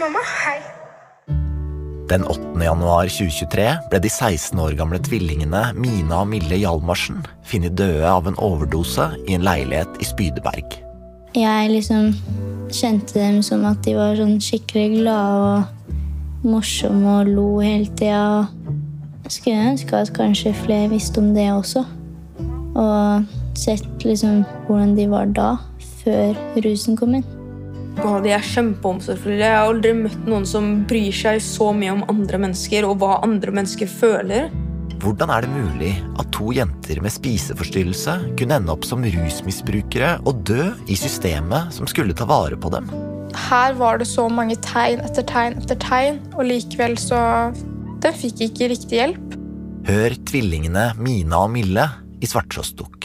Mamma, hei. Den 8. januar 2023 ble de 16 år gamle tvillingene Mina og Mille Hjalmarsen funnet døde av en overdose i en leilighet i Spydeberg. Jeg liksom kjente dem som at de var sånn skikkelig glade og morsomme og lo hele tida. Jeg skulle ønske at kanskje flere visste om det også. Og sett liksom hvordan de var da, før rusen kom inn. Og de er kjempeomsorgsfulle. Jeg har aldri møtt noen som bryr seg så mye om andre mennesker og hva andre mennesker føler. Hvordan er det mulig at to jenter med spiseforstyrrelse kunne ende opp som rusmisbrukere og dø i systemet som skulle ta vare på dem? Her var det så mange tegn etter tegn etter tegn, og likevel så Den fikk ikke riktig hjelp. Hør tvillingene Mina og Mille i Svarttrostdukk.